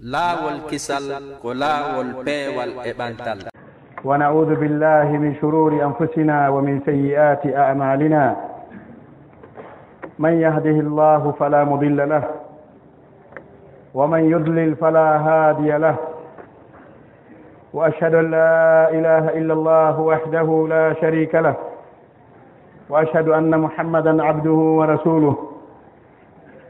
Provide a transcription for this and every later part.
laawol kisal ko laawol peewal e ɓantal ونعوذ بالله من شرور أنفسنا ومن سيئات أعمالنا من يهده الله فلا مضل له ومن يضلل فلا هادي له وأشهد أن لا إله إلا الله وحده لا شريك له وأشهد أن محمدا عبده ورسوله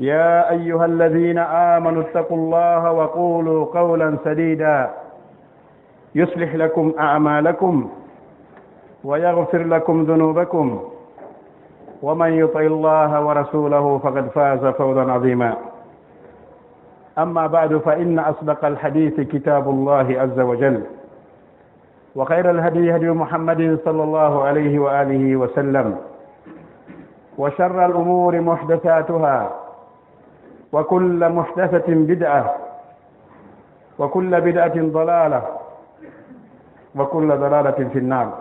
يا أيها الذين آمنوا اتقوا الله وقولوا قولا سديدا يصلح لكم أعمالكم ويغفر لكم ذنوبكم ومن يطع الله ورسوله فقد فاز فوزا عظيما. أما بعد فإن أصدق الحديث كتاب الله عز وجل وخير الهدي هدي محمد صلى الله عليه وآله وسلم وشر الأمور محدثاتها وكل محدثة بدعة وكل بدعة ضلالة وكل ضلالة في النار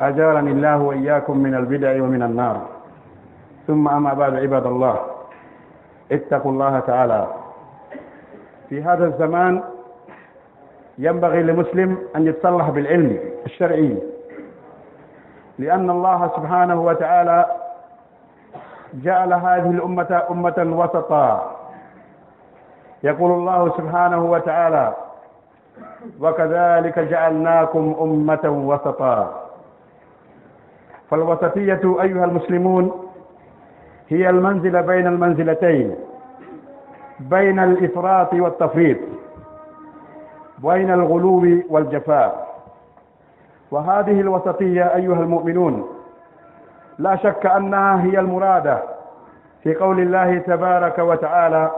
أجارني الله وإياكم من البدع ومن النار ثم أما بعد عباد الله اتقوا الله تعالى في هذا الزمان ينبغي لمسلم أن يتصلح بالعلم الشرعي لأن الله سبحانه وتعالى جعل هذه الأمة أمة وسطا. يقول الله سبحانه وتعالى وكذلك جعلناكم أمة وسطا. فالوسطية أيها المسلمون هي المنزلة بين المنزلتين بين الإفراط والتفريط بين الغلو والجفاء. وهذه الوسطية أيها المؤمنون لا شك أنها هي المرادة في قول الله تبارك وتعالى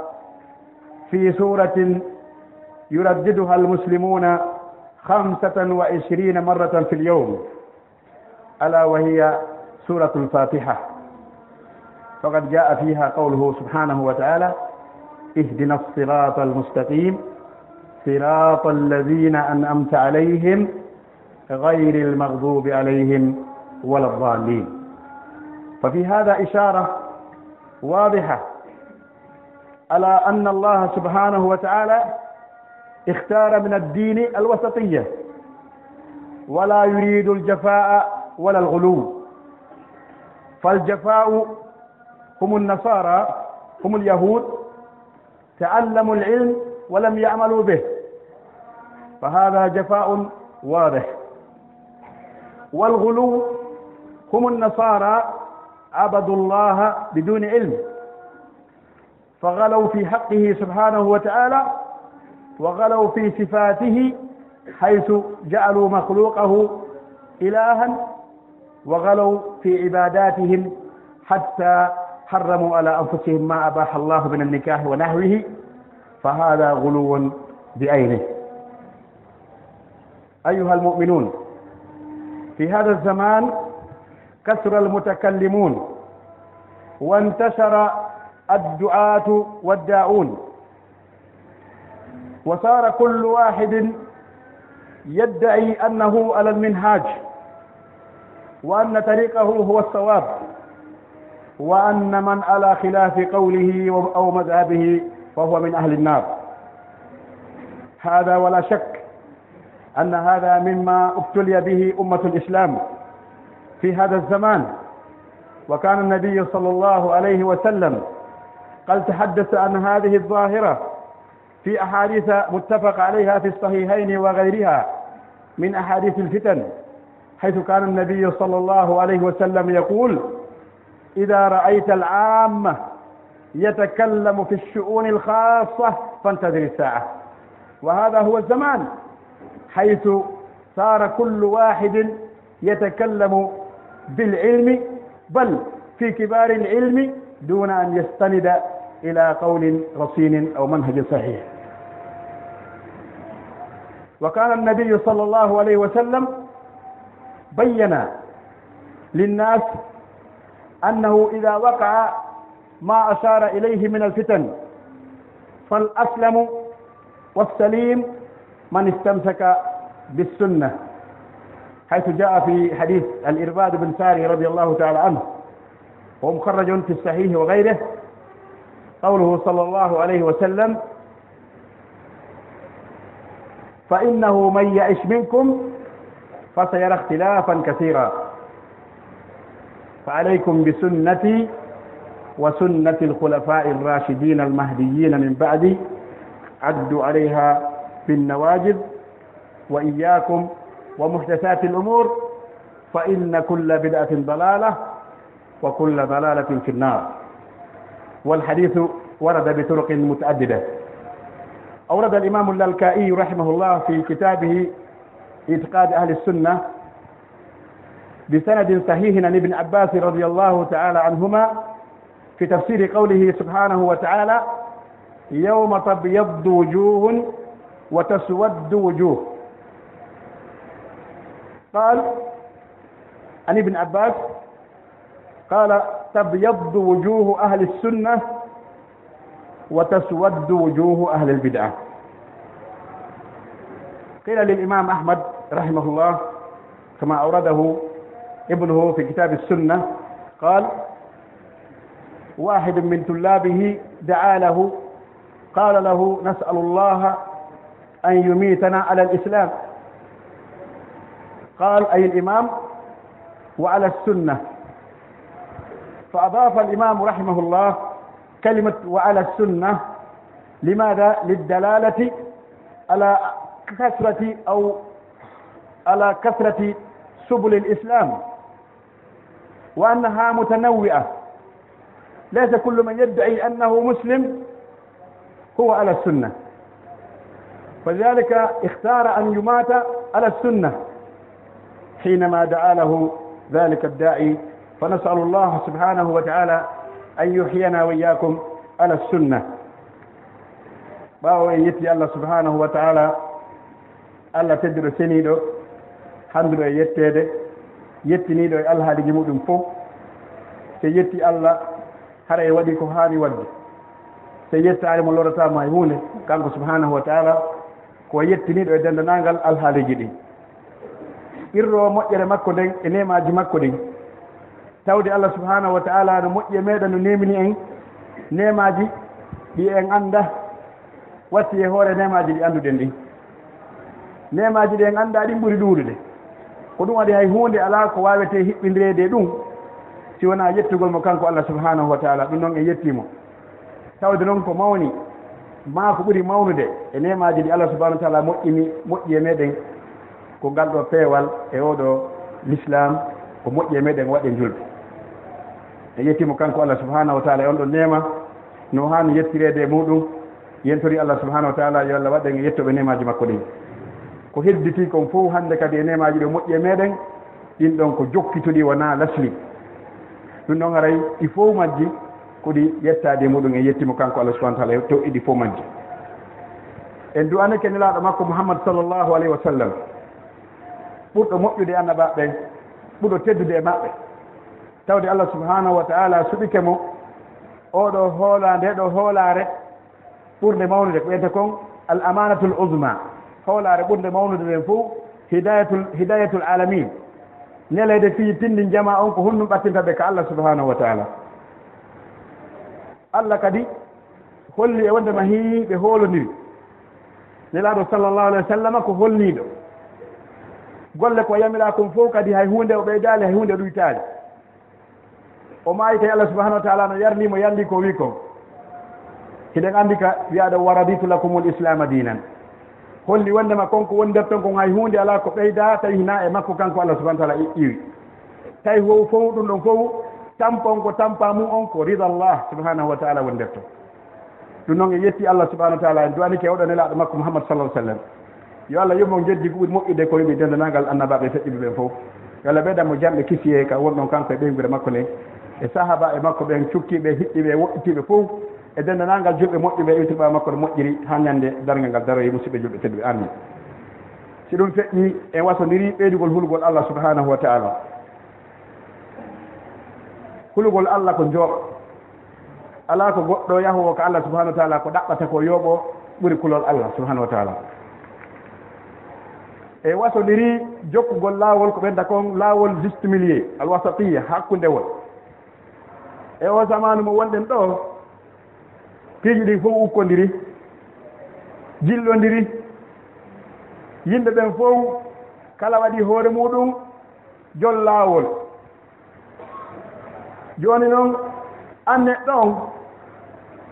في سورة يرددها المسلمون خمسة وعشرين مرة في اليوم ألا وهي سورة الفاتحة فقد جاء فيها قوله سبحانه وتعالى اهدنا الصراط المستقيم صراط الذين أنأمت عليهم غير المغضوب عليهم ولا الضالين ففي هذا إشارة واضحة على أن الله سبحانه وتعالى اختار من الدين الوسطية ولا يريد الجفاء ولا الغلو. فالجفاء هم النصارى هم اليهود تعلموا العلم ولم يعملوا به. فهذا جفاء واضح. والغلو هم النصارى عبدوا الله بدون علم فغلوا في حقه سبحانه وتعالى وغلوا في صفاته حيث جعلوا مخلوقه إلها وغلوا في عباداتهم حتى حرموا على أنفسهم ما أباح الله من النكاح ونحوه فهذا غلو بعينه أيها المؤمنون في هذا الزمان كثر المتكلمون وانتشر الدعاة والداعون وصار كل واحد يدعي أنه على المنهاج وأن طريقه هو الصواب وأن من على خلاف قوله أو مذهبه فهو من أهل النار. هذا ولا شك أن هذا مما ابتلي به أمة الإسلام. في هذا الزمان. وكان النبي صلى الله عليه وسلم قد تحدث عن هذه الظاهرة في أحاديث متفق عليها في الصحيحين وغيرها من أحاديث الفتن حيث كان النبي صلى الله عليه وسلم يقول إذا رأيت العامة يتكلم في الشؤون الخاصة فانتظر الساعة. وهذا هو الزمان حيث صار كل واحد يتكلم بالعلم بل في كبار العلم دون أن يستند إلى قول رصين أو منهج صحيح. وكان النبي صلى الله عليه وسلم بين للناس أنه إذا وقع ما أشار إليه من الفتن فالأسلم والسليم من استمسك بالسنة. حيث جاء في حديث الإرباد بن ساري رضي الله تعالى عنه هو مخرج في الصحيح وغيره قوله صلى الله عليه وسلم فإنه من يعش منكم فسيرى اختلافا كثيرا. فعليكم بسنتي وسنة الخلفاء الراشدين المهديين من بعدي عدوا عليها بالنواجذ وإياكم ومحدثات الأمور فإن كل بدعة ضلالة وكل ضلالة في النار والحديث ورد بطرق متعددة أورد الإمام اللالكائي رحمه الله في كتابه إتقاد أهل السنة بسند صحيح عن ابن عباس رضي الله تعالى عنهما في تفسير قوله سبحانه وتعالى يوم تبيض وجوه وتسود وجوه قال عن ابن عباس قال تبيض وجوه أهل السنة وتسود وجوه أهل البدعة. قيل للإمام أحمد رحمه الله كما أورده ابنه في كتاب السنة قال واحد من طلابه دعا له قال له نسأل الله أن يميتنا على الإسلام. قال أي الإمام وعلى السنة. فأضاف الإمام رحمه الله كلمة وعلى السنة. لماذا؟ للدلالة على كثرة أو على كثرة سبل الإسلام. وأنها متنوعة. ليس كل من يدعي أنه مسلم هو على السنة. فلذلك اختار أن يمات على السنة. حينما دعا له ذلك الداعي فنسأل الله سبحانه وتعالى أن يحيينا وإياكم على السنة. ɓaawo en yetti allah subhanahu wa taala allah tedduɗo seniiɗo hannduɗo e yetteede yettiniiɗo e alhaaliji muɗum fof so yetti allah hara e waɗi ko haani waɗde so yettaari mo lorataama e huunde kanko subhanahu wa taala ko yettiniiɗo e denndanangal alhaaliji ɗin ɓirro moƴƴere makko nden e nemaji makko ɗin. Tawde allah subhanahu wa taala no moƴƴi e meɗen no nemini en nemaji ɗi en annda watti e hoore nemaji ɗi annduɗen ɗin. Nemaji ɗi en annda ɗin ɓuri ɗuuɗude ko ɗum waɗi hay hunde ala ko wawete hiɓɓindirede ɗum si wona yettugol mo kanko allah subhanahu wa taala ɗum noon en yettimo tawde noon ko mawni ma ko ɓuri mawnude e nemaji ɗi allah subahanahu wa taala moƴƴini moƴƴi e meɗen. ko ngal ɗo peewal e oɗo l'islam ko moƴƴi e meɗen waɗe julɓe e yettimo kanko allah subahanahu wa taala e on ɗo nema no hani yettirede e muɗum yentori allah subahanahu wa taala yo allah waɗen e yettoɓe nemaji makko ɗin. Ko hedditi kon fof hande kadi e nemaji ɗo moƴƴi e meɗen ɗin ɗon ko jokkituɗi wona lasli. Ɗum ɗon aray e ɗi fof majji koɗi yettade e muɗum e yettimo kanko allah subahana taala e to iɗi fof majji. En du'anake nelaɗo makko mouhammad sallllahu alayhi wa sallam ɓurɗo moƴƴude e annabaɓe ɓen ɓurɗo teddude e maɓɓe. Tawde allah subhanahu wa taala suɓike mo oɗo hoola nde ɗo hoolare ɓurde mawnude ko wiyete kon al amanatul usma hoolare ɓurde mawnude ɓen fof hidayatul hidayatul alamin. Ñaleyde fii tindi jama on ko honɗum ɓattinta ɓe ko allah subhanahu wa taala. Allah kadi holli e wondema hiiɓe hoolodiri nelaaɗo sallllahu alah wa sallam ko holniiɗo. golle ko yamira kon fof kadi hay hunde o ɓeydali hay hunde ɗuytali. O maayi maayite allah subahanahu wa taala no yarnimo yandi ko wii kon hiɗen anndi ka wiyaɗo waraditu lakumul islama dinan holli wondema konko woni nder ton kon hay hunde ala ko ɓeyda tawi hina e makko kanko allah subahana taala iwi. Tawi fof fof ɗum ɗon fof tampon ko tampa mum on ko rida llah subhanahu wa taala woni nder ton ɗum noon e yetti allah subahanahu wa taala en duwanike oɗo nelaɗo makko mouhammad sallah sallam yo allah yoɓmo jeddi ko ɓuuri moƴƴude ko yoɓi dendanagal annabaɓe feƴƴiɓe ɓen fof. Yo allah ɓeydanmo jamɓe kisiye ka wonɗon kanko e ɓeygude makko nde e sahaba e makko ɓen cukkiɓe hiɗɗiɓe woɗɗitiɓe fof e dendanagal julɓe moƴƴuɓe e itirɓa makko no moƴƴiri ha ñande dargal ngal daroyi e musidɓe julɓe tedduɓe. Amin. Si ɗum feƴƴi e wasodiri ɓeydugol hulgol allah subhanahu wa taala. Hulgol allah ko jooɓa ala ko goɗɗo yahowo ko allah subahanahu wa taala ko ɗaɓɓata ko yooɓo ɓuri kulol allah subahanahu wa taala. e wasodiri jokkugol laawol ko ɓedda kon laawol juste milier alwasatiya hakkundewol. E o zamanu mo wonɗen ɗo piiji ɗi fof ukkodiri jillodiri yimɓe ɓen fof kala waɗi hoore muɗum jol laawol. Jooni noon anne ɗon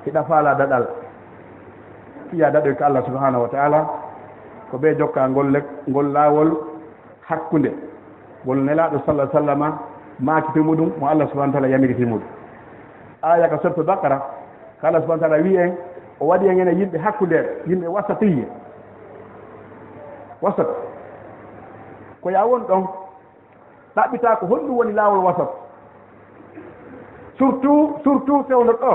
hiɗa faala daɗal. Fiya daɗoy ko allah subahanahu wa taala. ko ɓe jokka ngol ngol laawol hakkunde. Ngol nelaaɗo sallah sallama maakiti muɗum mo allah subahana taala yamiriti muɗum. Aya ka sotto bakara ko allah subahana taala wi en o waɗi en ene yimɓe hakkundeɓe yimɓe wasatiye wasat. Ko ya won ɗon ɗaɓɓita ko honɗum woni laawol wasat. Surtout surtout fewndo ɗo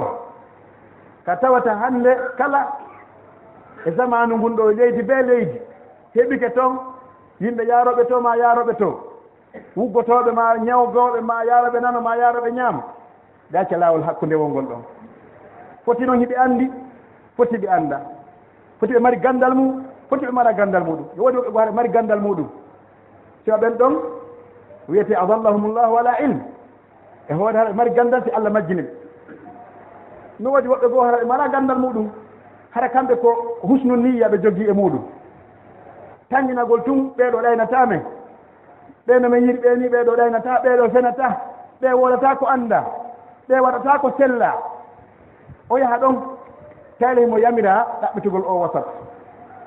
ka tawata hannde kala e zamanu ngun ɗo leydi be leydi. heɓike toon yimɓe yaaroɓe to ma yaaroɓe to. Wuggotoɓe ma ñawgoɓe ma yaaroɓe nano ma yaaroɓe ñaama gacca laawol hakkunde wongol ɗon. Foti noon hiɓe anndi foti ɓe annda. Foti ɓe mari ganndal mum foti ɓe mara ganndal muɗum. Yo woodi woɓe mari ganndal muɗum. Siwa ɓen ɗon wiyete adallahumullahu wala ilme e hoore haɗa mari ganndal si allah majjini. Ɓe no waɗi woɓɓe goo haɗa ɓe mara ganndal muɗum. Hara kamɓe ko husnu niya ɓe jogii e muɗum. tanginagol tun ɓeeɗo ɗaynata men ɓe no min yiɗi ɓe ni ɓeeɗo ɗaynata ɓeeɗo fenata. Ɓe wolata ko annda. Ɓe waɗata ko sella. O yaha ɗon tawi mo yamira ɗaɓɓitugol o wasat.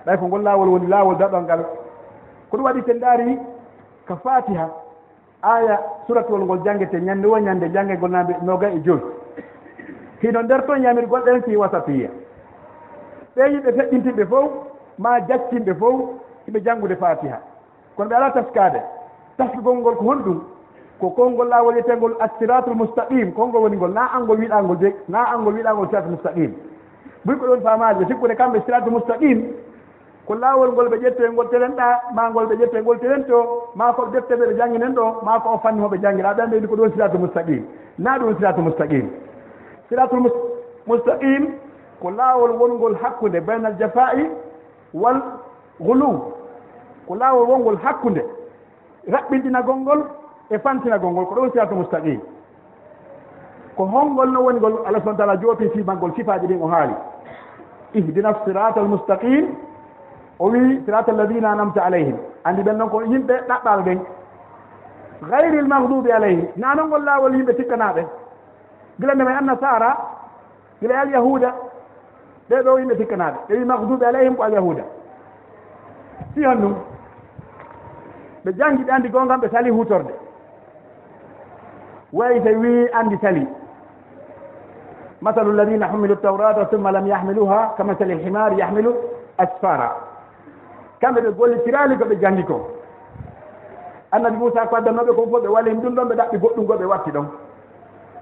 Ɓay ko ngol laawol woni laawol daɗol ngal. Ko ɗum waɗi ten daari ko fatiha aya suratowol ngol jangete ñande wo ñannde janngegol naɓe noga e joyi. Hino nder toon yamirgol ɗen fi wasatiya ɓe yimɓe feɗɗintiɓe fof ma jaccinɓe fof hiɓe janngude fatiha. Kono ɓe ala taskade. Taskugol ngol ko honɗum ko konngol laawol yetengol assiratul moustaqim konngol woni ngol na angol wiɗangol de na angol wiɗangol siratul moustaqim ɓuri ko ɗon faamaade ɓe sikkude kamɓe siratul moustaqim ko laawol ngol ɓe ƴette ngol telenɗa ma ngol ɓe ƴette ngol telen to ma ko defte ɓe ɓe jannginen ɗo ma ko o fanni hoɓe janngira ɓen ɓeydi ko ɗon siratul moustaqim na ɗum siratul moustaqim siratul moustaqim ko laawol wongol hakkunde baynal jafa'i wal guluw ko laawol wongol hakkunde raɓɓintinagol ngol e fantinagol ngol ko ɗon siratu moustaqim ko hongol no woni ngol allah subahana taala jooti simangol sifaji ɗin o haali. Ihdina sirata almustaqim o wi sirata alladina anamta alayhim. Andi ɓen noon ko yimɓe ɗaɓɓal ɓen. Gayri lmahdubi alayhim. Nanon ngol laawol yimɓe tikkanaɓe gila nde may annasara gila e alyahuda ɓe ɗo yimɓe tikkanaɓe ɓe wi mahdubi alayhim ko alyahuda si hon ɗum. Ɓe janngi ɓe anndi gongam ɓe sali hutorde wayi so wii anndi sali masalu alladina humilu tawrata summa lam yahmiluha ka masali lhimar yahmilu asfara. Kamɓe ɓe gollitirali ko ɓe janngi ko. Annabi moussa ko addanoɓe ko fof ɓe walin ɗum ɗon ɓe ɗaɓɓi goɗɗum ngo ɓe watti ɗon.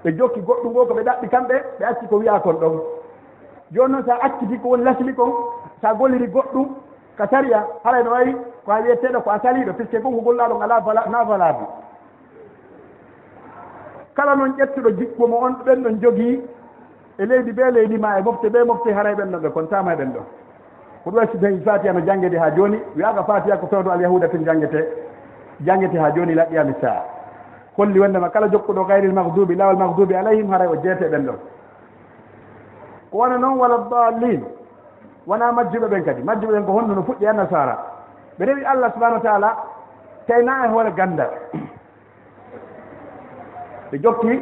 Ɓe jokki goɗɗum ngo ko ɓe ɗaɓɓi kamɓe ɓe acci ko wiya kon ɗon. Joni noon sa acciti ko woni lasli kon sa golliri goɗɗum ka saria haray no wayi ko a wiyeteɗo ko a saliɗo puisque gonko gollaɗo ala na valable kala noon ƴettuɗo jikku mo on ɓen ɗon jogii e leydi be leydi ma e mofte ɓe mofte haray ɓen ɗon ɓe kontama e ɓen ɗon. Ko ɗum wasi tawi fatiha no jangguede ha joni wiyaka fatiha ko fewdo alyahuda ten jangguete jangguete ha joni laɓɓiyami saa holli wondema kala jokkuɗo gayril mahdubi lawal mahdubi alayhim haray o jeete e ɓen ɗon. Ko wona noon wala dallin. wona majjuɓe ɓen kadi majjuɓe ɓen ko honno no fuɗɗi annasara ɓe rewi allah subahanahu wa taala tawna e hoore gandal ɓe jokki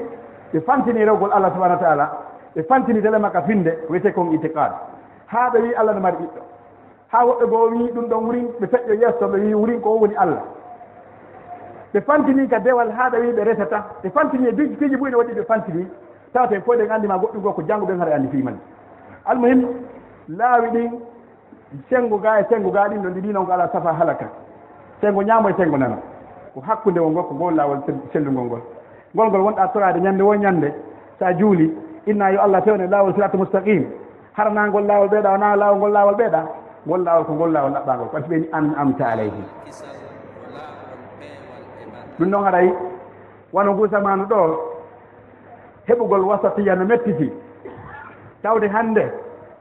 ɓe fantini rewgol allah subahanahu wa taala ɓe fantini dele makka finde wiyete kon itiqad. Ha ɓe wi allah no mari ɓiɗɗo. Ha woɓɓe goo wi ɗum ɗon wurin ɓe feƴƴo yesso ɓe wi wurin ko woni allah. Ɓe fantini ka dewal ha ɓe wi ɓe resata ɓe fantini e piiji ɓuyɗe waɗi ɓe fantini tawata en fof eɗen anndi goɗɗum goo ko janngo ɓen haɗa anndi fimani almuhim laawi ɗin sengo ga e sengo ga ɗin ɗo ɗi ɗinon ko alaa safa halaka. Sengo ñaamo e sengo nana. Ko hakkunde won ngol ko ngol laawol sellungol ngol. Ngol ngol wonɗa torade ñande wo ñande sa juuli inna yo allah fewne laawol siratu moustaqim haranangol laawol ɓeeɗa wona laawol ngol laawol ɓeeɗa ngol laawol ko ngol laawol ɗaɓɓangol ko ati ɓeni an amta alayhi. Ɗum noon haɗay wono nguusamanu ɗo heɓugol wasatiya no mettiti. Tawde hannde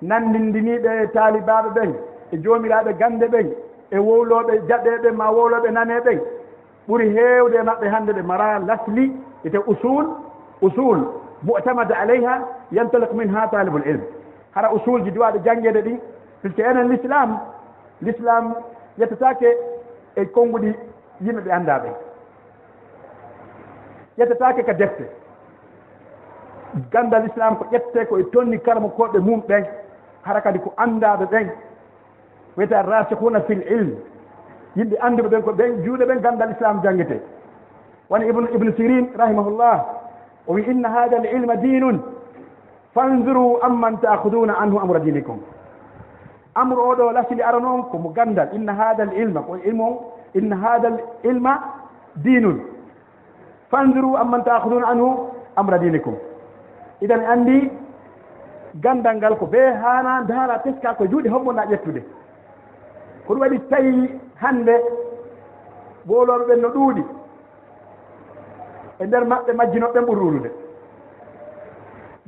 nanndindiniiɓe e taalibaaɓe ɓen e joomiraaɓe gannde ɓen e wowlooɓe jaɗeeɓe ma wowlooɓe nanee ɓen ɓuri heewde e maɓɓe hannde ɓe mara lasli ete usul usul mutamada aleyha yantalik min ha talibul ilm. Hara usul ji duwaaɗe janngeede ɗi puisque enen l'islam l'islam l' yettataake e konnguɗi yimɓe ɓe anndaa ɓen ƴettataake ka defte. Ganndal islam ko ƴettee ko e tonni kala mo koɓe mum ɓen hara kadi ko anndaɓe ɓen wiyete rasikuna fil ilm yimɓe annduɓe ɓen ko ɓen juuɗe ɓen ganndal islam janngete woni ibnu ibnu sirin rahimahullah o wi inna hada l ilma dinun fanduru amman taahuduna anhu amra dinikum amru oɗo lasili ara noon komo ganndal inna hada l ilma ko ilmu on inna hada l ilma dinun fanduru amman taahuduna anhu amra dinikum idan anndi gandal ngal ko bee haana daara teska ko juuɗe hommoɗa ƴettude. Ko ɗum waɗi tawi hannde ɓoolooɓe ɓen no ɗuuɗi e nder maɓɓe majjinoɓen ɓuri ruulude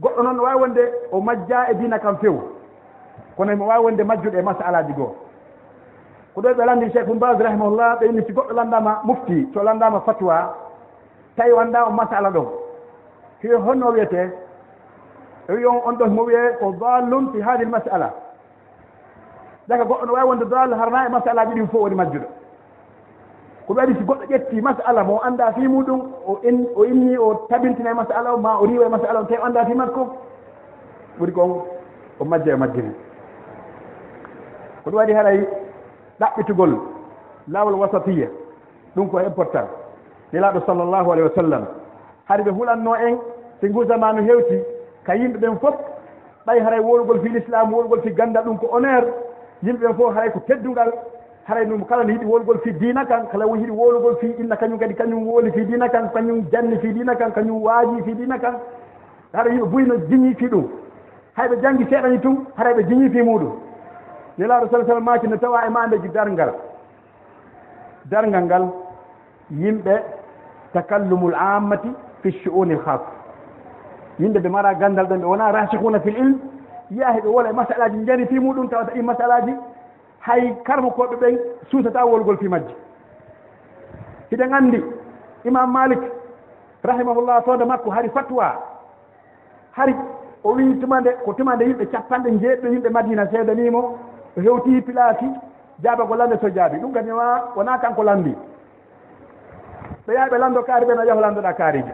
goɗɗo noon no waawi wonde o majja e diina kam few kono mo waawi wonde majjuɗe e masalaji goo. Ko ɗo ɓe landi cheikh umbas rahimahullah ɓe yimmi si goɗɗo landama mufti so landama fatwa tawi wanda o masala ɗon. Hiyo honno wiyetee wi on on ɗon mo wiye ko dallum fi hadi l masala daga goɗɗo no wawi wonde dal harna e masalaji ɗin fof woni majjuɗo. Ko ɓe waɗi si goɗɗo ƴetti masala mo annda fi muɗum o inni o tabintina e masala o ma o riwa e masala o tawi annda fi makko ɓuri kon o majja e majjini ko ɗum waɗi haray ɗaɓɓitugol lawol wasatiya ɗum ko important. Nelaɗo sallllahu alayhi wa sallam hade ɓe hulanno en si ngu zamanu hewti ka yimɓe ɓen fof ɓay haray wolugol fi l'islam wolugol fi gandal ɗum ko honneur yimɓe ɓen fof haray ko teddungal haray ɗum kala no yiɗi wolugol fi dina kan kala yiɗi wolugol fi inna kañum kadi kañum wooli fi dina kan kañum janni fi dina kan kañum waaji fi dina kan. Haɗa yimɓe buyno jiñi fi ɗum. Hayɓe janngi seeɗani tun haɗa ɓe jiñi fi muɗum. Nelaaɗo sala sallam maaki no tawa e maandeji darngal. Darngal ngal yimɓe takallumul ammati fi chu'uni l hasa yimɓe ɓe mara gandal ɗon ɓe wona rasihuna fil ilm. Yaahi ɓe wola e masalaji jari fi muɗum tawata ɗi masalaji. Hay karma koɓe ɓen suusata wolgol fi majji. Hiɗen andi imam malik rahimahullah soode makko hari fatwa. Hari o wi tumande ko tumande yimɓe capanɗe jeeɗɗo yimɓe madina seedanimo. O hewti pilaki jaaba ko lande so jaabi ɗum kadi ma wona kanko landi. Ɓe yaha ɓe lando kaari ɓe no yaho landoɗa kaariji.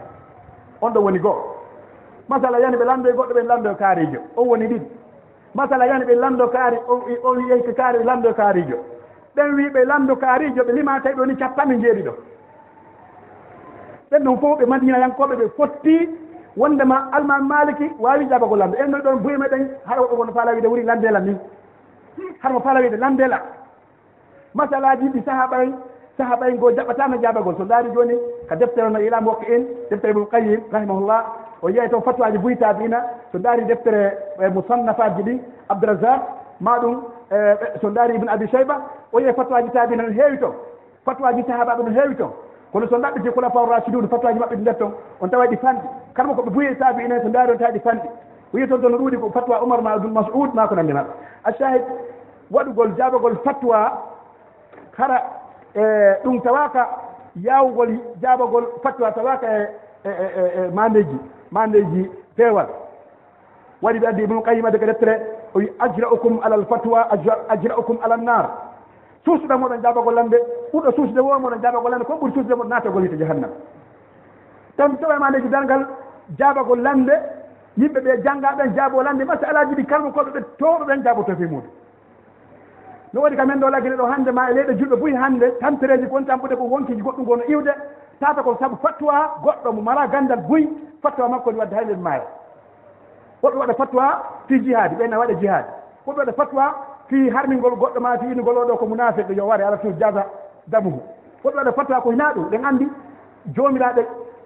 On ɗo woni goo. masala yani ɓe landoye goɗɗo ɓe lando e kaarijo on woni ɗiɗi. Masala yani ɓe lando kaari on yeyko kaari ɓe lando kaarijo ɓen wi ɓe lando kaarijo ɓe lima tawi e ɗoni ni jeeɗi ɗo. Ɓen ɗon fof ɓe madinayankoɓe ɓe fotti wondema almami maliki wawi jaaba ko lamdo en ɗo ɗon buye meɗen haɗa woɓɓe kono faala wiide wuri landela ni haɗamo faala wiide landela. Masalaji ɗi saaha ɓay saaha ɓay ngo jaɓatano jabagol so daari joni ka deftere no ilamu hokki en deftere ibnu qayim rahimahullah o yeey toon fattuaji buytaɓe ina so daari deftere e musannafaji ɗi abdourazak ma ɗum e, e, so daari ibne abi cheyba o yeey fattuaji taabina no heewi toon. Fattuaji sahabaɓe no heewi toon. Kono so ɗaɓɓiti kola o rasidun fattuaji maɓɓe ɗi nder toon on tawa ɗi fanɗi. Kala koɓe buye saabi inen so daari on tawa ɗi fanɗi. O yii toon toon ɗuuɗi ko fatwa oumar ma abdoul masoud ma ko nandi maɓɓe achahid waɗugol jaabagol fatwa hara e ɗum tawaka yawgol jaabagol fatwa tawaka e, e mandeji mandeji peewal waɗi ɓe addi ibnu qayima daga deftere o wi ajra'ukum alal fatwa ajra'ukum ala nnar suusuɗa moɗon jaabagol lamde ɓurɗo suusude wo moɗon jaabagol lamde ko ɓuri suusude moɗon naatagol wiyte jahannam. Tan tawa mandeji dalngal jaabagol lamde yimɓe ɓe janngaɓen jaabo lamde masalaji ɗi kalmo koɓe ɓe towɓe ɓen jaabo tofi e muɗum no waɗi ka men ɗo laggele ɗo hannde ma e leyɗe julɓe buyi hannde tampereji gon tampude ko wonkiji goɗɗum gono iwde tata ko sabu fattuwa goɗɗo mo mara gandal buy fattuwa makko ni wadde hay nder maayo. Woɓɓe waɗa fattuwa fi jihaadi ɓeyna waɗa jihaadi. Woɓɓe waɗa fattuwa fi harmingol goɗɗo ma fi inugol oɗo ko munafiqe yo ware ala toujours jasa damuhu. Woɓɓe waɗa fattuwa ko hina ɗum ɗen anndi joomiraɓe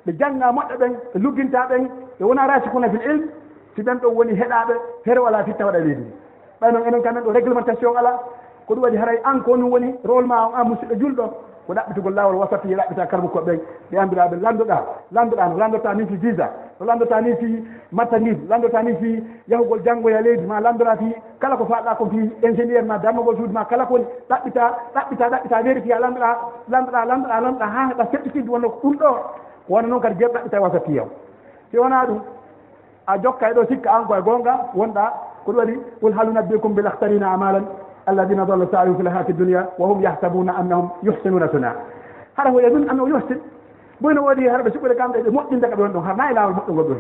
ɓe jannga moƴƴo ɓen ɓe lugginta ɓen ɓe wona rasikuna fil ilme si ɓen ɗon woni heɗaɓe feere wala fitta waɗa leydi ndi ɓay noon enen kamen ɗo réglementation ala ko ɗum waɗi haray an ko ɗum woni rôle ma o an musidɗo julɗo ko ɗaɓɓitugol lawol wasatti ɗaɓɓita karbu koɓe ɓe andiraɓe landoɗa landoɗa no landota ni fi visa no landota ni fi matta ni landota ni fi yahugol janngoya e leydi ma landora fi kala ko faɗɗa ko fi ingénieur ma dammagol suudu ma kala kowoni ɗaɓɓita ɗaɓɓita ɗaɓɓita vérifié landoɗa landoɗa landoɗa landoɗa ha heɓa certitude wonno ko ɗum ɗo. Wona noon kadi jeeɓ ɗaɓɓita wasatti yaw si wona ɗum a jokka e ɗo sikka an koye gonga wonɗa ko ɗum waɗi qul halu nabbikum bil ahtarina amalan alladina dalla ضل fi lhayati dunia wa hum yahsabuna annahum yuhsinuna suna hara هو ɗum anno yuhsin boyno woodi hara ɓe suɓɓude kam ɗe moƴƴin daga ɗon ɗon ha nayi laawol moƴƴo ngol ɗon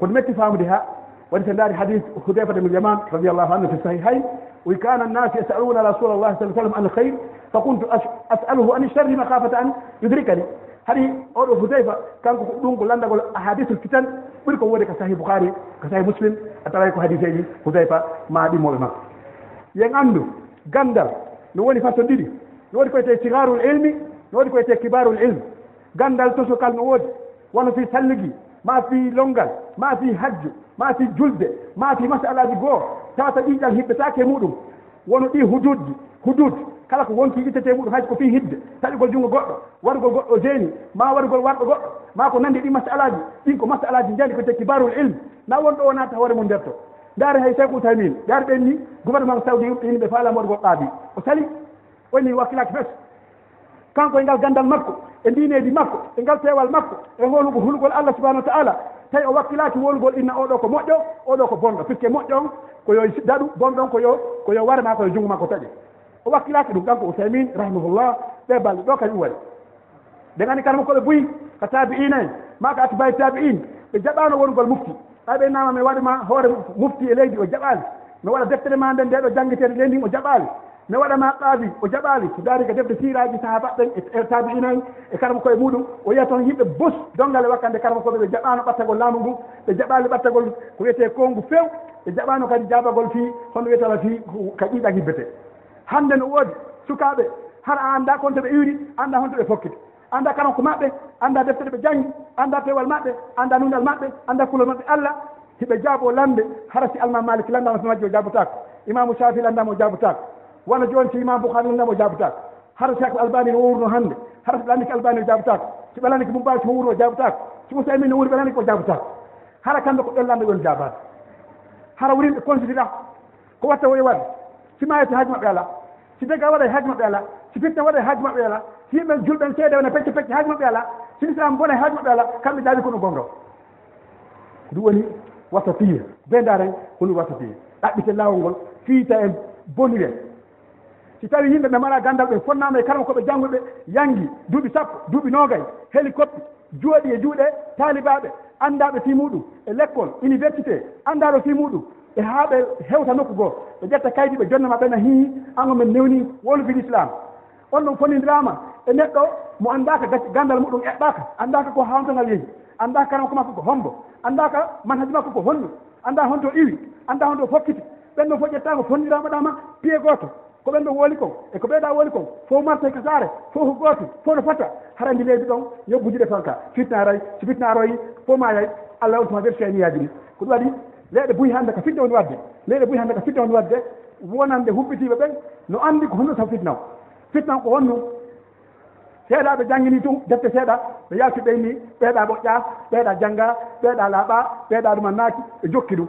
kono metti famude ha waɗi so ndaari hadis hudayfata min yaman radiallahu anhu fi sahihayn wi kana annasu yasaluna rasul allah sa sallam an lhayr fa kuntu asaluhu an sharri makhafata an yudrikani hari oɗo hudayfa kanko ko ɗum ko landagol ahadisul fitan ɓuri ko woodi ko sahih boukari ko sahih muslim a taray ko hadiseji hudayfa ma ɗimmoɓe makko yen anndu ganndal no woni façon ɗiɗi no woodi koyete sigarul ilmi no woodi koyete kibarul ilme ganndal tosokal no woodi wono fi salligi ma fi longal ma fi hajju ma fi julde ma fi masalaji goo. Tawata ɗiɗal hiɓɓetake muɗum. Wono ɗi hududji hudud. Kala ko wonki ittete muɗum hayso ko fi hidde. Taƴugol junngo goɗɗo wargol goɗɗo jeeni ma wargol warɗo goɗɗo ma ko nanndi ɗi masalaji ɗin ko masalaji njandi koyete kibarul ilme na won ɗo wonaa hoore mum nderto. ndaari hay tawi ko utamin ndaari ɓen ni gouvernement saudi yimɓe ɓe faalama waɗi woɗɗaabi o sali woni wakkilaki fes. Kanko e ngal gandal makko e ndineedi makko e ngal peewal makko e holugo hulgol allah subahanau wa taala tawi o wakkilaki wolugol inna oɗo ko moƴƴo oɗo ko bonɗo puisque moƴƴo on koyo daɗu bonɗon koyo koyo ko yo warma ko junngo makko taƴe o wakkilaki ɗum kanko ousaymin rahimahullah ɓe balɗe ɗo kañum waɗi. Ɓe gandi kanma koɓe boyi ko tabi ina en ma ko atibaye tabi in ɓe jaɓano wongol mufti. tawi ɓe nama mi waɗima hoore mufti e leydi o jaɓali mi waɗa deftere ma nden nde ɗo janggetede leydi o jaɓali mi waɗama qaabi o jaɓaali. So daari ko defde siraji siiraji sahabaɓen e tabiinaji e, e karma koye muɗum o yiya toon yimɓe bos dongal e wakkande karma koɓe ɓe jaɓano ɓattagol laamu ngu ɓe jaɓali ɓattagol ko wiyete kongu few ɓe jaɓano kadi jabagol fi hono wiyetala fi ka ƴiɗa gibbete hannde no woodi sukaɓe har a annda konto ɓe iwri annda honto ɓe fokkite annda kama ko maɓɓe annda deftere ɓe janngi annda pewal maɓɓe annda nundal maɓɓe annda kulol maɓɓe allah hiɓe jaabo lamde hara si alma malik landama majji o jaabotako imamu shafi landama o jaabotako wona jooni si imam bouhari landama o jaabotako hara si ako albani o wurno hannde hara so ɓe landiki albani o jaabotako si ɓe landiki mum mbawi somo o jaabotako si so amin no wuuri ɓe landiki o jaabotako hara kamɓe ko ɗon lamde ɓen jaabade hara wurimɓe considéra ko watta woye wadde simayete haaji maɓɓe ala si dega waɗa e haaju maɓɓe ala si fitna waɗa e haaju maɓɓe ala si yimɓe julɓen seede wona pecce pecce haaju maɓɓe ala si l'islam bona e haaju maɓɓe ala kamɓe daawi ko ɗum gonga. Ko ɗum woni wasa fiya beendaren ko wasa fiya ɗaɓɓite laawol ngol fiita e boni si tawi yimɓe ɓe mbaɗa ganndal ɓe fonnama e karama koɓe jangguɓe yangi duuɓi sappo duuɓi noogay hélicopte jooɗi e juuɗe taalibaɓe anndaɓe fi muɗum e l' école université anndaɗo fi muɗum e haa ɓe hewta nokku goo ɓe ƴetta kaydi ɓe jonnama ɓena hii ango men newni wolvi islam on ɗum fonidirama e neɗɗo mo anndaka gandal muɗum eɓɓaka anndaka ko hawntangal yehi anndaka karama ko makko ko hombo anndaka manhaji makko ko honno annda honto iwi annda honto fokkiti. Ɓen ɗon fof ƴettako fonnidirama ɗama pied goto ko ɓen ɗo wooli kon e ko ɓeeɗa wooli kon fof marta e ko saare fof ko gooto fof no fota harandi leydi ɗon yobbujuɗe fanka fitna aray so fitna aroyi fof ma yay allah on tuma versi e ɗi ko ɗum waɗi leyɗe buyi hannde ko fitna woni wadde. Leyɗe buyi hannde ko fitna woni wadde. Wonande huɓɓitiiɓe ɓen no anndi ko honno taw fitna o. Fitna o ko honno seeɗaɓe janngini tun defte seeɗa ɓe yalti ɓeyni ɓeeɗa ɓoƴƴa ɓeeɗa jannga ɓeeɗa laaɓa ɓeeɗa ɗuma naaki ɓe jokki ɗum.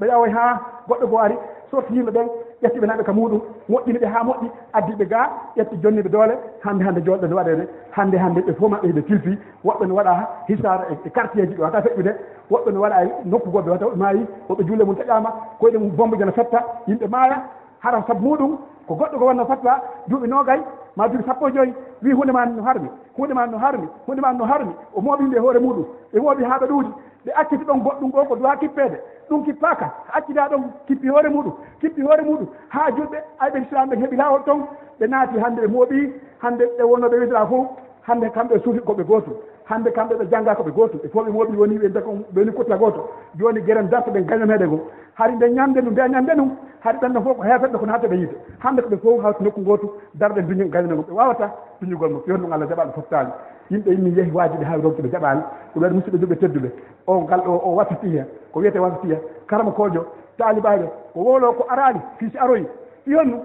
ɓe ƴawoy ha goɗɗo goo ari sorti yimɓe ɓen ƴettiɓe naɓe ka muɗum moƴƴini ɓe ha moƴƴi addiɓe ga ƴetti jonniɓe doole hande hande jolɗe ne waɗede hande hande ɓe fof maɓɓe ɓe kilfi woɓɓe ne waɗa hisar e quartier ji ɓe wata feƴƴude woɓɓe ne waɗa e nokku goɓe wata maayi woɓɓe juule mum taƴama koyɗe mum bombe jana fetta yimɓe maaya hara sabu muɗum ko goɗɗo ko wanno fatwa duuɓi nogay ma duuɓi sappo e joyi wi hunde ma no harmi hunde ma no harmi hunde ma no harmi o mooɓi yimɓe e hoore muɗum ɓe mooɓi haa ɓeɗuuji ɓe acciti ɗon goɗɗum ɗo ko duwa kippeede ɗum kippaka accida ɗon kippi hoore muɗum kippi hoore muɗum ha julɓe ayɓe islam ɓe heeɓi laawol ton ɓe naati hannde ɓe mooɓi hannde ɓe wonno ɓe widora fof hannde kamɓe suufi koɓe gootum hannde kamɓe ɓe jannga koɓe gootum e fof ɓe mooɓi woni ɓe ɓeni kutta gooto jooni geren darto ɓe gaño meɗe ngoo. hari nde ñamde ndu nde ñamde ndu haade ɓenɗo fof ko heefetɗo kono hatta ɓe yiide. Hannde ko ɓe fof hawti nokku gootu darɗe duñi gaynanogum ɓe wawata duñugol mum yon ɗum allah jaɓaɓe foftani yimɓe yimmi yeehi waajiɓe haa rogɓe ɓe jaɓaani. Ɗum waɗi musidɓe joɓe tedduɓe. O ngal ɗo o wasatiya ko wiyete wasatiya karama kojo taalibaɓe ko woolo ko araani fiisi aroyi. Yonnu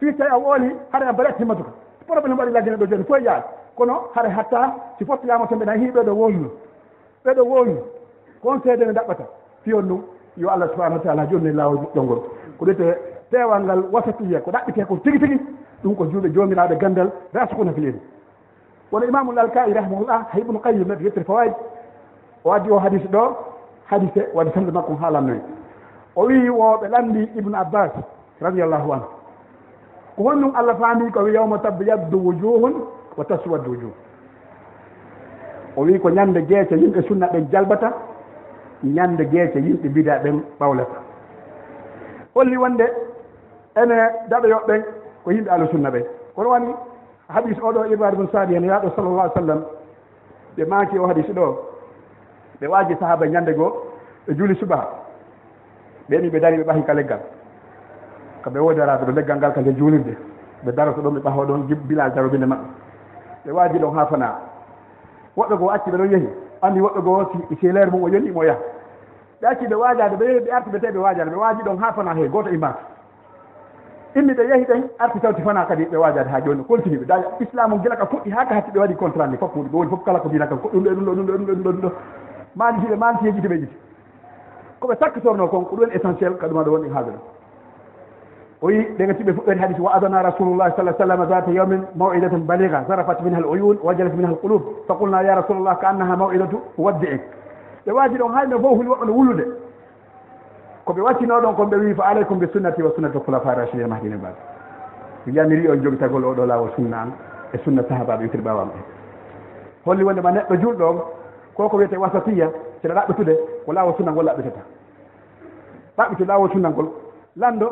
fiis tawi a wooli hara a mbaɗi attimmatu ka probléme waɗi laggine ɗo jooni fof e yaade kono hara hatta si fottoyaama to mbeɗa hii ɓeeɗo woolnu. Ɓeeɗo woolnu. Kon seede ne daɓɓata fiyon ɗum yo allah subahana wa taala jonni laawol moƴƴol ko ɗete peewal ngal wasatiya ko ɗaɓɓite ko tigi tigi ɗum ko juuɓe joomiraaɗo ganndal rasukuna fil wono imamul lalka'i rahimahullah ha ibnu qayim nabi yettere fawaji o addi o hadise ɗo hadise waɗi samde makko haalannoy o wii woɓe lanndi ibnu abbas radiallahu anhu. Ko honɗum allah faami ko wi yawma tabyaddu wujuhun wa taswaddu wujuh o wii ko ñannde jeece yimɓe sunna ɓen jalbata ñande geece yimɓe mbida ɓen ɓawlata. Holli wonde ene daɗoyoɓe ko yimɓe ala sunna ɓen kono wani hadis oɗo ibade bun sadi hen yaaɗo sallallah ai sallam ɓe maaki o hadis ɗo ɓe waaji sahaba ñande goo ɓe juuli subaha ɓeni ɓe dari ɓe ɓahi ka leggal. Ko ɓe woodi ɗo leggal ngal kanje juulirde ɓe daroto ɗon ɓe ɓaho ɗon bila darobinde maɓɓe. Ɓe waaji ɗon haa fana woɓɓe goo acci ɓe ɗon yehi. andi woɗɗo goo sélére e mum o yonɗimo o yaha. Ɓe acci ɓe waajade ɓe yehi ɓe arti ɓe te ɓe waajade ɓe waaji ɗon haa fana he gooto e immi ɓe yehi ɗen arti tawti fana kadi ɓe waajade haa jooni continue ɓe. Daña islamu gila ka fuɗɗi haa ka hatti ɓe waɗi contrat ni fof muɗum ɓe woni fof kala ko mbina kam ɗum ɗo ɗum ɗo ɗum ɗo ɗum ɗo ɗum ɗo ɗum ɗo. Maanitiɓe maaniti yejjiti ɓe jiti koɓe sakkitorno kon ko ɗum essentiel ka ɗuma ɗo woni haalde ɗum oyi ɗega tiɓe fuɗɗani hadis wa adana rasulullah حديث واذنا رسول الله صلى الله عليه وسلم ذات يوم موعظه بليغه ظرفت منها العيون وجلت ya القلوب ka annaha mawidatu الله كانها ɓe waji ɗon دون fof huli woɓɓe no wullude. Koɓe waccino ɗon kon ɓe wi fa alay bi sunnati wa sunnati khulafa rachidin mahdine baba yamiri on jogi tagol oɗo lawol sunna an e sunna sahabaɓe witir ɓawam ɓe holli wondema neɗɗo julɗo on ko ko wiyete wasatiya seɗa ɗaɓɓitude ko lawol sunna ngol ɗaɓɓitata ɗaɓɓitu lawol sunna ngol lando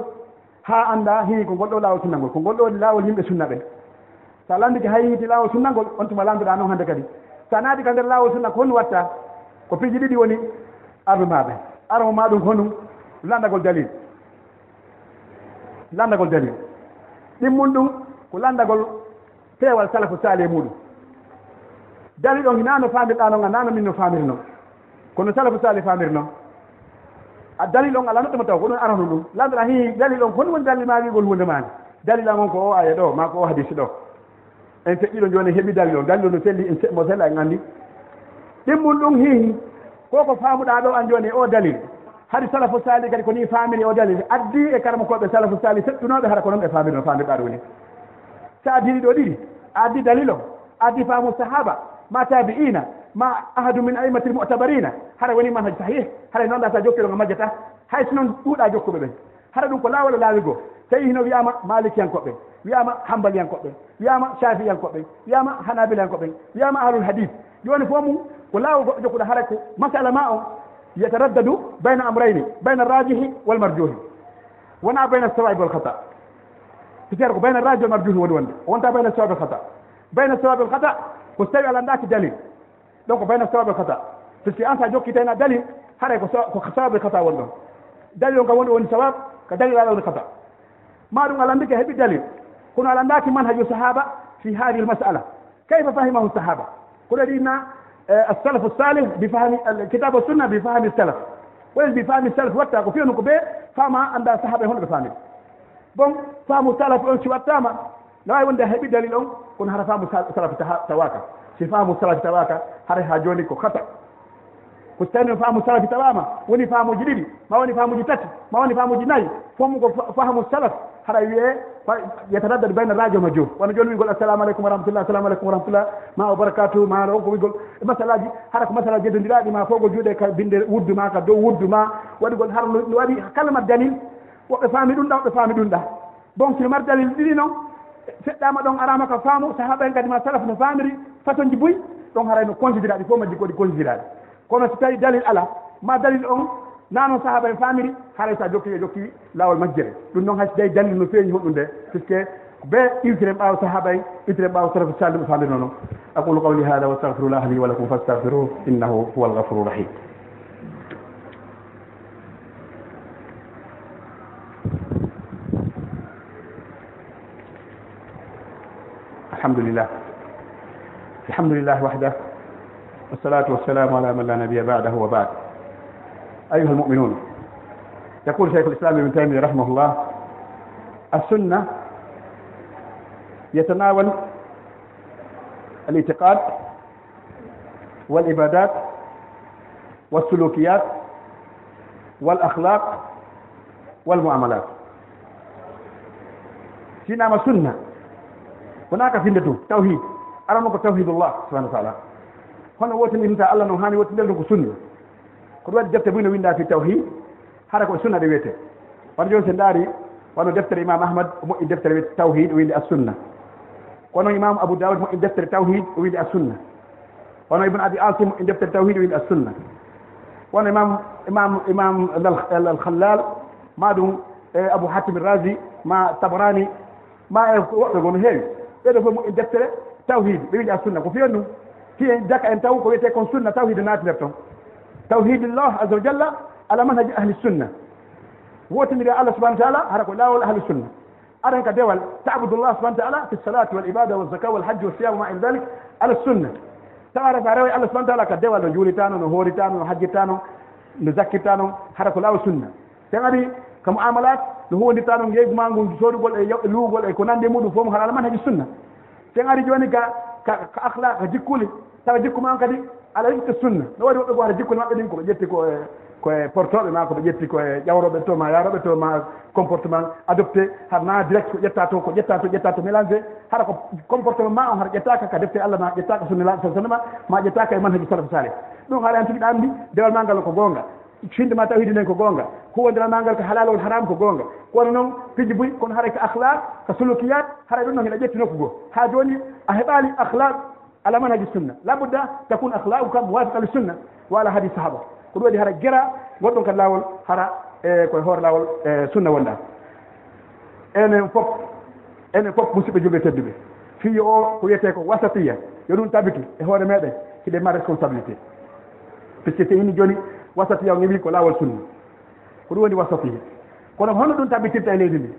ha annda hii ko ngol ɗo laawol sunnagol ko ngol ɗo laawol yimɓe sunna ɓe so a landike hay yiiti laawol sunnagol on tuma landoɗa noon hannde kadi. So a naati ka nder laawol sunna ko hon watta ko piiji ɗiɗi woni ardu maɓe armo ma ɗum honum landagol dalil. Landagol dalil. Ɗimmum ɗum ko landagol peewal salafu saali e muɗum. Dalil on hinano faamirɗa noon a nano min no faamirno. Kono salafu saali noon a dalil on ala noɗɗoma taw ko ɗum arano ɗum. Lamɗoɗa hi dalil on hon woni dalil ma wigol hunde mani dalila mon ko o aya ɗo ma ko o hadis ɗo. En feƴƴiɗo joni heeɓi dalil on. Dalil o no selli en mo sella en anndi. Ɗimmum ɗum hihi ko ko faamuɗa ɗo an joni o dalil. Hade salafu sali kadi ko ni faamiri o dalil. Addi e karama koɓe salafu sali seɗɗunoɓe hara ko noon ɓe faamiri no faamirɗa ɗo ni. Sa addiɗi ɗo ɗiɗi a addi dalil o addi faamu sahaba ma tabi'ina ma ahadu min aimati mutabarina. Hara woni manhaj sahih hara noon ɗa sa jokkiro ngo majjata. Hay so noon ɗuuɗa jokkuɓe ɓen. Hara ɗum ko laawol laawigoo tawi hino wiyama malikiyankoɓe wiyama hambaliyankoɓe wiyama shafiyankoɓe wiyama hanabilankoɓe wiyama ahlul hadis joni fo mum ko laawol goɗɗo jokkuɗa hara ko masala ma o yataraddadu bayna amrayni bayna rajihi wal marjuhi wona bayna sawaib walhata sitére ko bayna raji wal marjuhi woni wonde. Wonta bayna sawabi alhata bayna sawabi alhata ko so tawi alandaki dalil donc bayna sawabe kata puisque an sa jokkitena dalil haray ko sawabe kata woni ɗon dalil on kam woni woni sawab ko dalil ala woni kata ma ɗum alandike heeɓi dalil kono alandaki manhaju sahaba fi hadihi lmasala kayfa fahimahu sahaba koɗo ɗinna السلف الصالح بفهم كتاب السنه بفهم السلف وين بفهم السلف watta ko fiyonu ko ɓe fama anda sahaaba hono ɓe faami bon faamu salaf on si wattama no wawi wonde heeɓi dalil on kono hara faamu salaf tawaka si faamu salafi tawaka hara ha joni ko kata ko so faamu salafi tawama woni faamuji ɗiɗi ma woni faamuji tati ma woni faamuji nayyi fomu ko faamu salaf haɗa wiye yetanaddadu bayna radio ma joof wono joni wigol assalamu aleykum wa rahmatullah assalamu aleykum wa rahmatullah ma o barakatu ma o ko wigol e masalaji haɗa ko masala jeddodiraɗi ma fof gol juuɗe ka binde wuddu ma ka dow wuddu ma waɗigol har no waɗi kala mat dalil woɓɓe faami ɗum ɗa woɓɓe faami ɗum ɗa. Bon sino mari dalil ɗiɗi noon e feɗɗama ɗon arama ka faamu sahaɓen kadi ma salaf no faamiri. façon ji boyi ɗon haray no considéraɗi fof majji koɗi considéraɗi kono so tawi dalil ala ma dalil on nano sahaba en famiri haray sa jokki e jokki lawol majjere ɗum noon hayso tawi dalil no feeñi honɗum nde puisque be iwtire ɓaawa sahaba en iwtire ɓaawa salafu sallim famde noon aqulu qawli hada wa astahfirullah li wa lakum fastahfiruh innahu huwa alghafuru rahim الحمد alhamdulillahi wahdah wassalatu wassalamu ala man la nabiya ba'dahu wa ba'd. Ayuha almuminun يقول شيخ الإسلام ابن تيمية رحمه الله السنة يتناول الاعتقاد والعبادات والسلوكيات والأخلاق والمعاملات شنو سنة هناك سنة توحيد arano ko tawhidullah subahana wa taala. Hono wotinirta allah no hani wotinirde ko sunna. Ko ɗum waɗi defte fof no winda fi tawhid hara koye sunna ɗe wiyete. Wata joni so daari wano deftere imam ahmad moƴƴi deftere wiyete tawhid o winde a sunna kono imam abou daoud moƴƴi deftere tawhid o winde a sunna wono ibne abi asim moƴƴi deftere tawhid o winde a sunna wono imam imam imam al khallal ma ɗum e abou hatim rasi ma tabarani ma e woɓɓe gono heewi. Ɓeɗo fof moƴƴi deftere. tawhide ɓe wili a sunna. Ko fewn ɗum hiye jaka en taw ko wiyete kon sunna tawhide naatinder toon tawhidillah asa wa jalla ala manhaji ahli sunna. Wotindiri allah subahana wa taala hara ko laawol ahli sunna. Aɗa ka dewal tabudullah subahana wa taala fi salati wal ibada wal zaka wal hajji wa siyam ma ila dalik ala sunna. Tawara ka rewa allah subahana taala ka dewal no juulitano no hooritano no hajjirtano no zakkirtano hara ko laawol sunna. Ten ari ko muamalat no hondirtano ngeygu ngu soodugol e luugol e ko nandi e muɗum fof mo hara ala manhaji sunna. ten ari joni ga ka ahla ka jikkuli tawa jikku man kadi ala yiɗi sunna. No waɗi woɓɓe go wata jikkuli maɓɓe ɗin koɓe ƴetti koye eh, koye eh, portoɓe ma koɓe ƴetti koye eh, ƴawroɓe to ma yaroɓe to ma comportement adopté hana direct ko ƴetta to ko ƴetta to ƴetta to mélangé. Haɗa ko comportement ma o haɗa ƴettaka ka defte allah ma ƴettaka sunna la sa sallama ma ƴettaka e manhaji salaf saleh ɗum haala hen tigui ɗa andi dewal ma ngal ko gonga. finde ma tawhide nden ko goonga huwondiranangal ko halal won haram ko goonga kono noon piji buy kono haray ko ahlak ko solokiyat haray ɗum noon heɗa ƴetti nokku goo. Ha joni a heɓali ahlak ala manhaji sunna. Labudda takun ahlaku kam wafiq al sunna wa ala hadi sahaba ko ɗum waɗi hara gera gonɗon kadi lawol hara e koye hoore lawol e, sunna wonɗa enen fof enen fof musidɓe julɓe tedduɓe. Fiyo o ko wiyete ko wasatiya. Yo ɗum tabiti e hoore meɗen hiɗe ma responsabilité. Puisque so inni joni wasatiya o wi ko laawol sunna. Ko ɗum woni wasatiya kono hono ɗum tabitirta e leydi ndi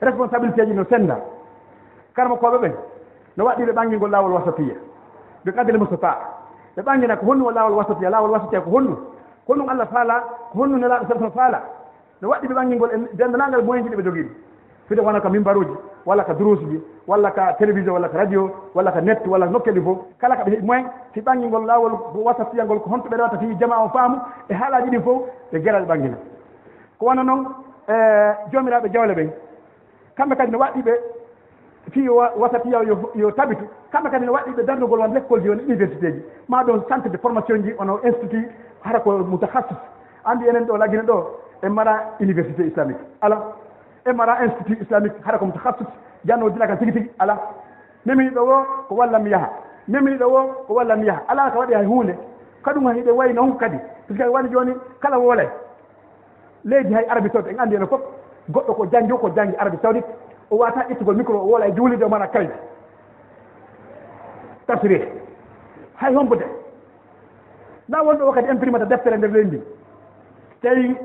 responsabilité ji no senda. Karma koɓe ɓen no waɗi ɓe ɓangingol laawol wasatiya. Ɓe qadre moustapha ɓe ɓangina ko honnu o laawol wasatiya laawol wasatiya ko honnu. Ko honɗum allah faala ko honnu nelaaɗo sal faala. No waɗi ɓe ɓangingol e dendanangal moyen ji ɗi ɓe jogii fide wona ko mimbaruji walla ka drose ji walla ka télévision walla ko radio walla ko net walla nokkeɗi fof. Kala koɓe heeɓi moyen si ɓangingol laawol wasatiyangol ko honto ɓeɗa watta fi jama o faamu e haalaji ɗi fof ɓe gera ɓe ɓangina ko wona noon e, joomiraɓe jawle ɓen kamɓe kadi no waɗɗiɓe fi wasatiya yo tabitu kamɓe kadi no waɗɗiɓe darnugol won l' école ji won université ji. Ma ɗon centre de formation ji ono institut hara ko mutahassis andi enen ɗo laggina ɗo en mbaɗa université islamique. Alors mra institut islamique haɗa ko mutahassik janno jila kan tigi tigi ala. Memini ɗo o ko wallami yaha. Memini ɗo o ko wallami yaha. Ala ka waɗi hay hunde kaɗum han hiɗe wayi noon kadi piska wani joni kala woolay. Leydi hay arabi sawdi en anndi eno e fof goɗɗo ko jangi o ko jangi arabi sawdit o wata ittugol micro o woola e juulide o mana kalde tafsiri hay hombude. Na wonɗo o kadi imprimata deftere nder leydi ndi. Tawi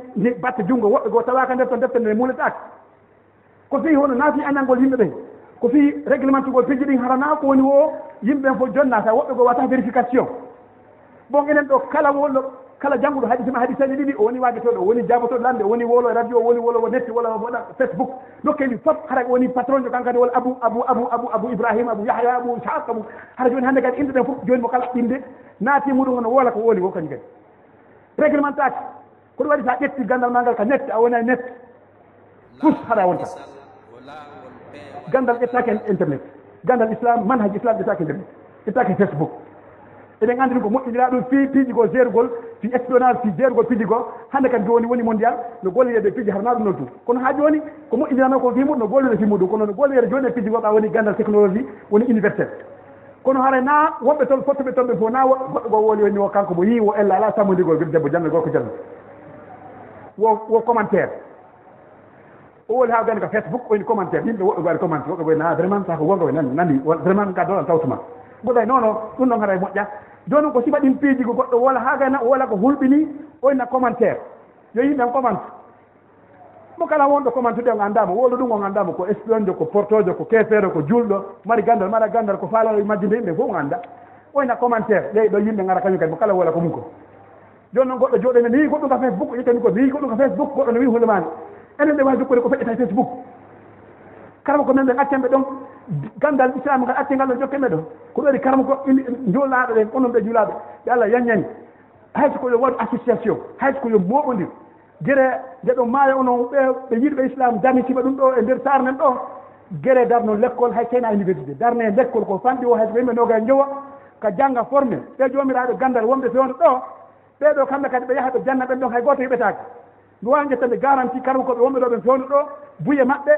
batte junngo woɓɓe goo tawaka nder toon deftere nde muuletaka ko fii hono naati annalngol yimɓe ɓee? Ko fii réglemente gol peji ɗin harana ko woni o yimɓe ɓen fof jonnata woɓɓe goo wata vérification. Bon enen ɗo kala wolɗo kala jannguɗo haɗi sima haɗi sañi ɗiɗi o woni waajotoɗo o woni jaabotoɗo lande o woni wolo radio o woni wolowo netti wala waɗa facebook. Dokkendi fof hara woni patron jo kankadi wol abou abou abou abou abou ibrahima abou yahya abou ishaq abou hara joni hannde kadi inde ɗen fof joni mo kala ɓinde. Naati muɗum ono woola ko wooli wo kañum kadi. Réglementation koɗum waɗi so a ƴetti ganndal ma ngal ka nette a wona nette fof haɗa wonta. Gandal ƴettaki en internet. Gandal islam manhaj islam ƴettaki internet. Ƴettaki facebook. Eɗen anndini ko moƴƴinira ɗum fi piiji goo gérugol fi espionnage fi gérugol piiji goo hannde kadi joni woni mondial no gollirede piiji harna ɗum noon tout kono ha joni ko moƴƴinirano ko fimu no gollire fi muɗum kono no gollire joni e, e piiji goo ɓa woni gandal technologie woni universel kono hara na woɓɓe toon fottuɓe toon ɓe fof na goɗɗo goo woni woni o kanko mo yii wo ella ala sammodirgol debbo janna gorko ko wo wo commentaire. o woli haa gani ko facebook woni commentaire. Yimɓe woɓɓe waɗi commenté woɓɓe ɓoyna vraiment sa ko gonga e nani nani vraiment ka dolan tawtuma goɗay non non ɗum ɗon haɗa e moƴƴa. Joni ko siba ɗin piiji ko goɗɗo wola haa gana o wola ko hulɓini oyna commentaire. Yo yimɓen commente mo kala wonɗo commentude on anndama wolo ɗum on anndama ko espionjo ko portojo ko kefeero ko julɗo mari gandal mara gandal ko faalalo majjinde yimɓe fof on annda oyna commentaire. Ɗey ɗo yimɓe gara kañum kadi mo kala wola ko mum ko. Joni noon goɗɗo jooɗo jooɗene ni goɗɗum ka facebook? Yitani ko ni goɗɗum ka facebook? Goɗɗo no wi hulmani enen ɓe wawi jokkude ko feƴƴata e facebook. Karama ko men ɓe accanɓe ɗon gandal islam ngal acce ngal ɗo jokkeɓe ɗo ko ɗo waɗi karama ko juulaɓe ɓen onon ɓe juulaɓe ɓe allah yaññani hayso ko yo waɗu association hayso ko yo moɓodir. Guere nde ɗo maayo onon ɓe ɓe yiɗɓe islam damitiɓa ɗum ɗo e nder sarnen ɗo. Guere darno l' école hay sena université. Darne l' école ko fanɗi o hayso ko yimɓe noga e jowa ka jangga formé ɓe jomiraɓe gandal wonɓe fewno ɗo. Ɓeɗo kamɓe kadi ɓe yaha ɓe janna ɓen ɗon hay goto heɓetake duwa gettande garanti kala koɓe wonɓe ɗo ɓe fewno ɗo buye maɓɓe.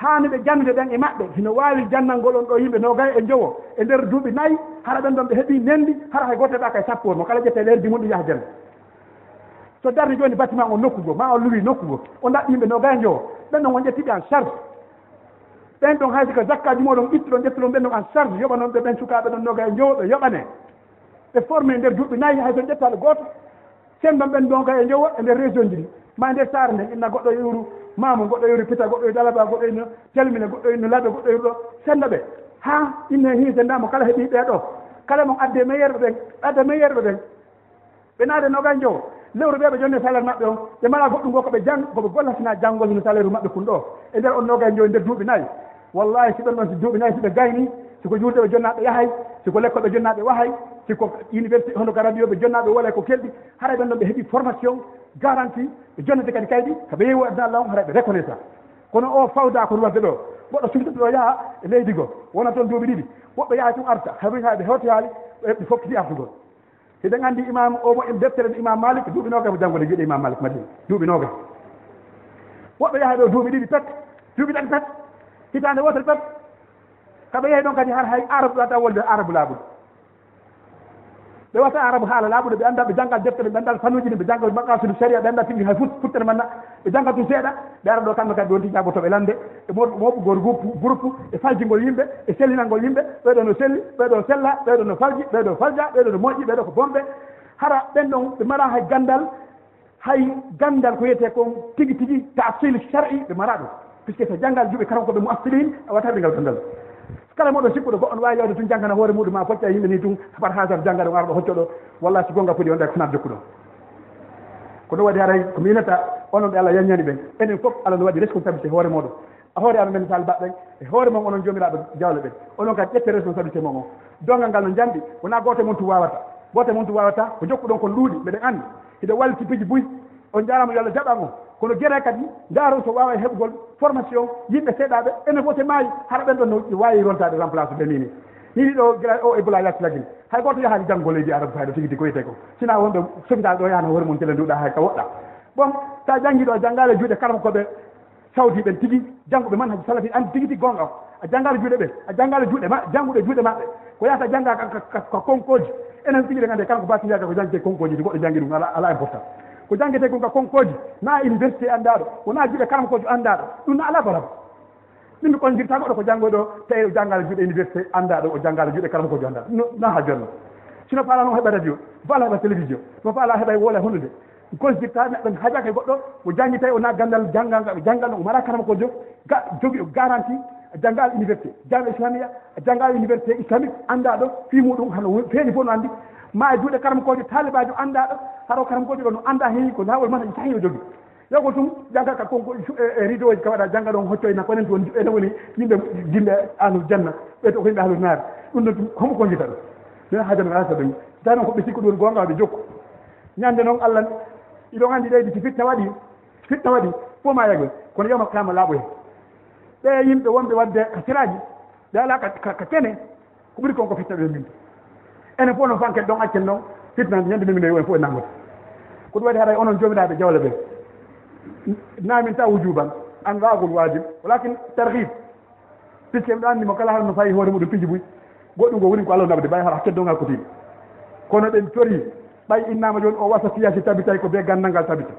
Haani ɓe jannde ɗen e maɓɓe hino waawi jannal ngolon ɗo yimɓe nogay e njowo e ndeer duuɓi nayi hara ɓen ɗon ɓe heɓii nenndi hara hay goto heɓaka e sappo mo kala ƴette leydi mum ɗum yaha jannde. So darde jooni bâtiment o nokkugo ma o luwi nokkugo o ndaɓɓi yimɓe nogaye njowo ɓen ɗon on ƴettiɓe en charge. Ɓen ɗon hayso ko zakkaji moɗon ittuɗon ƴettuɗon ɓen ɗon en charge yoɓanon ɓe ɓen sukaaɓe ɗon nogaye njowo ɓe yoɓane. Ɓe formé e ndeer duuɓi nayi hay son ƴettaɗo gooto. sendon ɓen ɗon ka e jowo e nder région ji. Ɗi ma e nder sare nde inna goɗɗo e yewru mamo goɗɗo e yewru pita goɗɗo yo dalaba goɗɗo yno telmina goɗɗo yno laaɓe goɗɗo yewru ɗo senda ɓe. Ha inne hiisendamo kala heeɓi ɓeeɗo kala mon adde meilleur ɓe ɓen adde meilleur ɓe ɓen. Ɓe naade nogan jowo lewru ɓe ɓe jonde salaire maɓɓe on ɓe mala goɗɗum go koɓe jang koɓe gollatina janggol no salaire maɓɓe kun ɗo. E nder on nogan jowo e nder duuɓi nayi. Wallahi si ɓen ɗon si duuɓi nayi so ɓe gayni. siko juulɗe jonnaɓe yahay siko lekkoɓe jonnaɓe wahay siko université hono garadio ɓe jonnaɓe wola ko kelɗi haɗa ɓen ɗon ɓe heeɓi formation garanti ɓe jonnete kadi kaydi koɓe yeewi adna law haɗa ɓe reconnaissant kono o fawda kono wadde ɗo goɗɗo sumtoɗo yaha e leydi goo wona toon duuɓi ɗiɗi woɓɓe yaha tum arta haɓe hewti haali ɓe fokkiti artugol hiɗen anndi imam o mo deftere no imam malik duuɓi nogas mo janngode jiiɗe imam malik madina duuɓi nogas woɓɓe yaha ɗo duuɓi ɗiɗi pet duuɓi ɗaɗi pet hitande wotere pet kaɓe yehi ɗon kadi har hay arabe ɗo wata wolde arabe laaɓuɗo ɓe wata arabe haala laaɓuɗo ɓe annda ɓe janngal deftere ɓe annda fanuji ɗi ɓe jannga maqasudu saria ɓe annda tigi hay fut futtere manna ɓe jannga tum seeɗa ɓe ara ɗo kamɓe kadi ɗon ti jabotoɓe lande e moɓugol groupe e faljingol yimɓe e sellinalngol yimɓe ɓeɗo no selli ɓeɗo sella ɓeɗo no falji ɓeɗo falja ɓeɗo no moƴƴi ɓeɗo ko bomɓe hara ɓen ɗon ɓe mara hay gandal hay gandal ko wiyete kon tigi tigi tasil shar'i ɓe mara ɗum. Puisque so janngal juuɓe karan koɓe mo asilin a watat ɓe ngal gandal kala moɗo sikkuɗo goɗɗo ne wawi yawde tun janggana hoore muɗum ma focca yimɓe ni tun par hasar jangga ɗo arɗo hoccoɗo walla si gonga foti on ɗa konan jokkuɗo. Ko ɗum waɗi haray ko minata onon ɓe allah yañani ɓen. Enen foof allah no waɗi responsabilité e hoore moɗon hoore amen men sal baɗɗen e hoore mon onon jomiraɓe jawle ɓen. Onon kadi ƴette responsabilité mon o. Dongal ngal no jamɗi wona goto e mon tu wawata goto e mon tu wawata ko jokkuɗon kon luuɗi mbeɗen andi hiɗe walli tippiji buy on jarama yo allah jaɓan on kono gueɗe kadi daaro so wawa heɓgol formation yimɓe seeɗaɓe enen fof te maayi haɗa ɓen ɗon no ɗi wawi rontade remplace ɓe nini. Nini ɗo gila o e ebola yattilagil hay goto yahaali janggo leydi e arabe hayɗo tigui ko yite ko. Sina wonɓe sofital ɗo yahana hoore mum tele nduɗa hay ka woɗɗa. Bon sa janggi ɗo janggale juuɗe kala koɓe sawdiɓen tigui janggoɓe man haji salafi andi tigui tigui gonga o. A janggale juuɗe ɓe a janggale juuɗe ma jangguɗe juuɗe maɓɓe ko yahata jangga ko konkoji enen tigui ɗe gandi kala ko basiyaga ko jangguite konkoji ti goɗɗo janggui ɗum ala important. ko janggete ko ka konkoji na université anndaɗo wona juuɗe karankojo anndaɗo ɗum na ala baraba ɗum ɓe ɓondirta goɗo ko janngoɗo tawi o e janngala juuɗe université anndaɗo o janngala juuɗe karankojo anndaɗo na ha jonno sino paala noon heɓa radio paala heɓa télévision so paala heɓa e woola e honnude consulta neɗɗo haɓaka e goɗɗo o jangi tawi ona gandal janngal janngal o mara karamakojo ga jogi o garanti janngal université janngal islamia janngal université islamique annda ɗo fimu ɗum hano feeni fof no anndi. ma e juuɗe karamkoje talibajo anndaɗo haro karamkoje ɗo no annda heewi ko laawol mata sahi o jogi. Yogo tum jangga ka konko e, e rideau ji ka waɗa jangga ɗon hocco hoccoyna e konen toon ene woni yimɓe yimɓe ahlul janna ɓeyto ko yimɓe ahlul naare ɗum ɗon tum homo konjita ɗum min hajano asa ɗum tanon ko ɓe sikku ɗum gonga ɓe jokku. Ñande noon allah iɗon anndi ɗeydi si fitna waɗi fitna waɗi fof ma yagol kono yoma kama laaɓo hen ɓe yimɓe wonɓe wadde ka siraji ɓe ala ka kene ko ɓuri kon ko fitna ɓe e min enen fof noon fanke ɗon accen noon fitnande ñande min minen fof e, e nangoto ko ɗum waɗi haɗa onon jomiraɓe jawle ɓe. Namin ta wujuban an waagol wajib walakin tarhib picce mi ɗannimo kala harno fayi hoore muɗum piji ɓuy goɗɗum ko woni ko allah nabde ɓay hara keddon kotiɓe kono ɓen tori ɓay innama joni o wasa fiyasi tabitay ko be gandal ngal tabita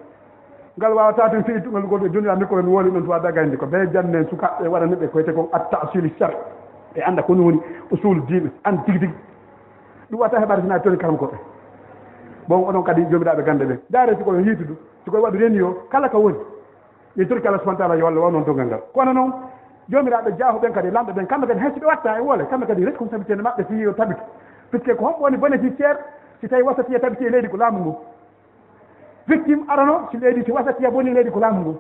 ngal wawata ten fiɗi tugal goɗo jonira mi koɓen wooli ɗon to wadda gayndi ko be jannen sukaɓe waɗaniɓe koyte ko attasili sar e anda ko woni usul diine an tigui tigui ɗum wata heɓade sona toon kalam koɓe bon onon kadi jomiraɓe gande ɓe. Daare sikoyo hiitudu sikoye waɗu reni o kala ko woni? Ɗin torki allah subahana taala yo allah waw noon dongal ngal. Kono noon jomiraɓe jaaho ɓen kadi lamɓe ɓen kamɓe kadi heccoɓe watta e woole kamɓe kadi responsabilité ne maɓɓe so tabiti puisque ko homɓo woni bénéficiaire si tawi wasatiya tabiti e leydi ko laamu ngu. Victime arano si leydi si wasatiya boni e leydi ko laamu ngu.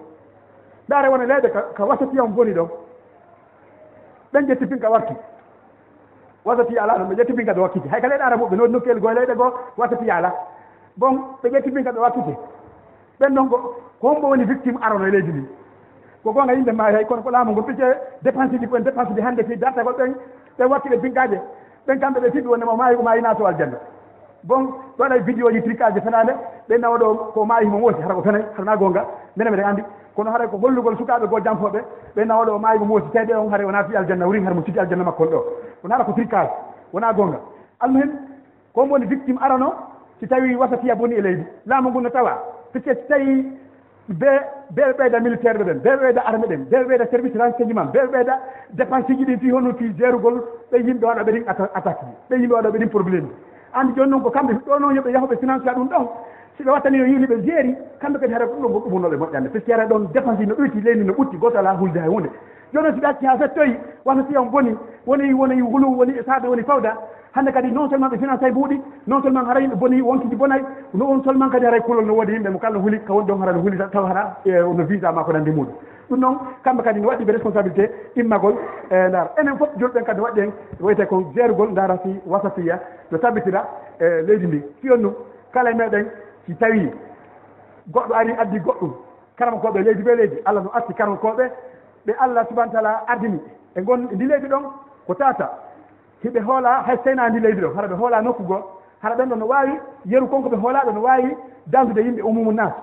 Ndaare wona leyde ko wasatiya on boni ɗon. Ɓen ƴetti fin ka wartu wasati ala noon ɓe ƴetti ƴettibin kadi wakkiti. Hay kala en arabuɓe noon nokkel goye leyɗe goo wasati ala. Bon ɓe ƴetti ƴettibin kadi wakkite ɓen noon ko ko homɓo woni victime arano e leydi ndi? Ko gonga yimɓe maari hay kono ko laamu ngol pice dépense ji ɓen dépense ji hannde fi dartagol ɓen ɓen wakki ɓe pinkaje ɓen kamɓe ɓe fiɗɗi mo maayi ko maayi naato aljanna. Bon ɗo waɗa vidéo ji tricage fenade ɓen nawa ɗo ko maayi mo moosi hara ko fenay harana gonga minen mbiɗen anndi. Kono haray ko hollugol sukaɓe goo jamfoɓe ɓen nawa ɗo maayi mo moosi seeɗe on haray wona fi aljanna wuri hara mo sigi aljanna makkon ɗo. wona ala ko tricage wona gonga. Almuhim ko mbo woni victime arano si tawi wasatiya boni e leydi. Laamu ngu no tawa pique si tawi be beɓe ɓeyda militaire ɓe ɓen beɓe ɓeyda armé ɗen beɓe ɓeyda service renseignement beɓe ɓeyda dépense ji ɗin fi honno fi gérugol ɓe yimɓe waɗa ɓe ɗin attaque ji ɓe yimɓe waɗa ɓe ɗin probléme ji. Andi joni noon ko kamɓe ɗo noon yoɓe yahoɓe financé ɗum ɗon si ɓe wattani no yimɓe ɓe jeeri kamɓe kadi hara ɗum ɗo ɗumunoɓe moƴƴande. Par ce que ara ɗon dépense no ɗoyti leydi no ɓutti goto ala hulde hay hunde. Joni si ɓe acci ha fettoyi si on boni woni woni hulu woni saade woni fawda. Hannde kadi non seulement ɓe finance ay ɓuuɗi non seulement hara yimɓe boni wonkiji bonay no on seulement kadi haray kulol no woodi yimɓe mo kala no huli ka woni ɗon hara no huli taw hara e, no visa ma ko nandi muɗum. Ɗum noon kamɓe kadi no ne waɗiɓe responsabilité immagol e ndaara enen fof jolɓen kadi waɗi en wiyete ko jeerugol ndaara si wasa fiya no tabitira e leydi ndi. Fiyon ɗum kala e meɗen si tawi goɗɗo ari addi goɗɗum karamakoɓe leydi ɓe leydi allah no arti karamakoɓe ɓe allah subahana taala ardini. E gon ndi leydi ɗon ko tata hiɓe hoola hay seyna ndi leydi ɗon hara ɓe hoola nokku goo hara ɓen ɗo no wawi yeru konko ɓe hoolaɗo no wawi dandude yimɓe umumu nas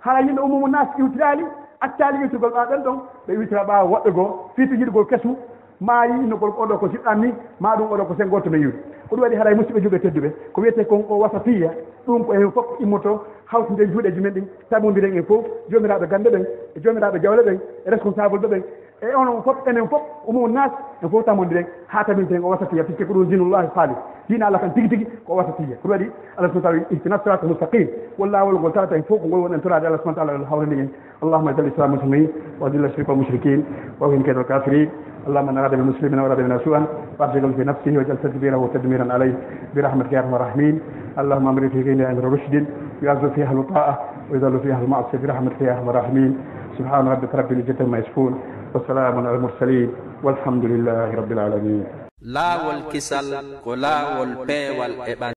hara yimɓe umumu nas iwtirali accali iwtirgol ɓa ɓen ɗon ɓe iwtira ɓawa woɗɗe goo fiiti yiɗgol kesu ma yi no oɗo ko jiɗɗan ni ma ɗum oɗo ko sengoto men yiwde ko ɗum waɗi haray musidɓe juuɓe tedduɓe ko wiyete kon o wasa fiya ɗum ko hen fof immoto hawtiden juuɗeji men ɗin. Tabodiren en fof jomiraɓe gande ɓen e jomiraɓe jawle ɓen e responsable ɓe ɓen. E onon fof enen fof omo nas en fof tamodiren ha tabinten o wasatiya puisque ko ɗum dinullahi haalis dina allah tan tigui tigui ko wasatiya. Ko ɗum waɗi allah subana taala ihtina sirata mustaqim moustaqim wallawol ngol tarata en fof ko ngol wonen torade allah subana taala hawrani en. Allahuma dal islam muslimin wa dilla shirka al mushrikin wa hin kaydal kafirin اللهم من أراد بالمسلمين وأراد بنا سوءا فأرجله في نفسه واجعل تدبيره تدميرا عليه برحمتك يا أرحم الراحمين. اللهم أمر في غيني أمر رشد يعز فيها الطاعة ويذل فيها المعصية برحمتك يا أرحم الراحمين. سبحان ربك رب العزة عما يصفون والسلام على المرسلين والحمد لله رب العالمين. laawol kisal ko laawol peewal e ɓan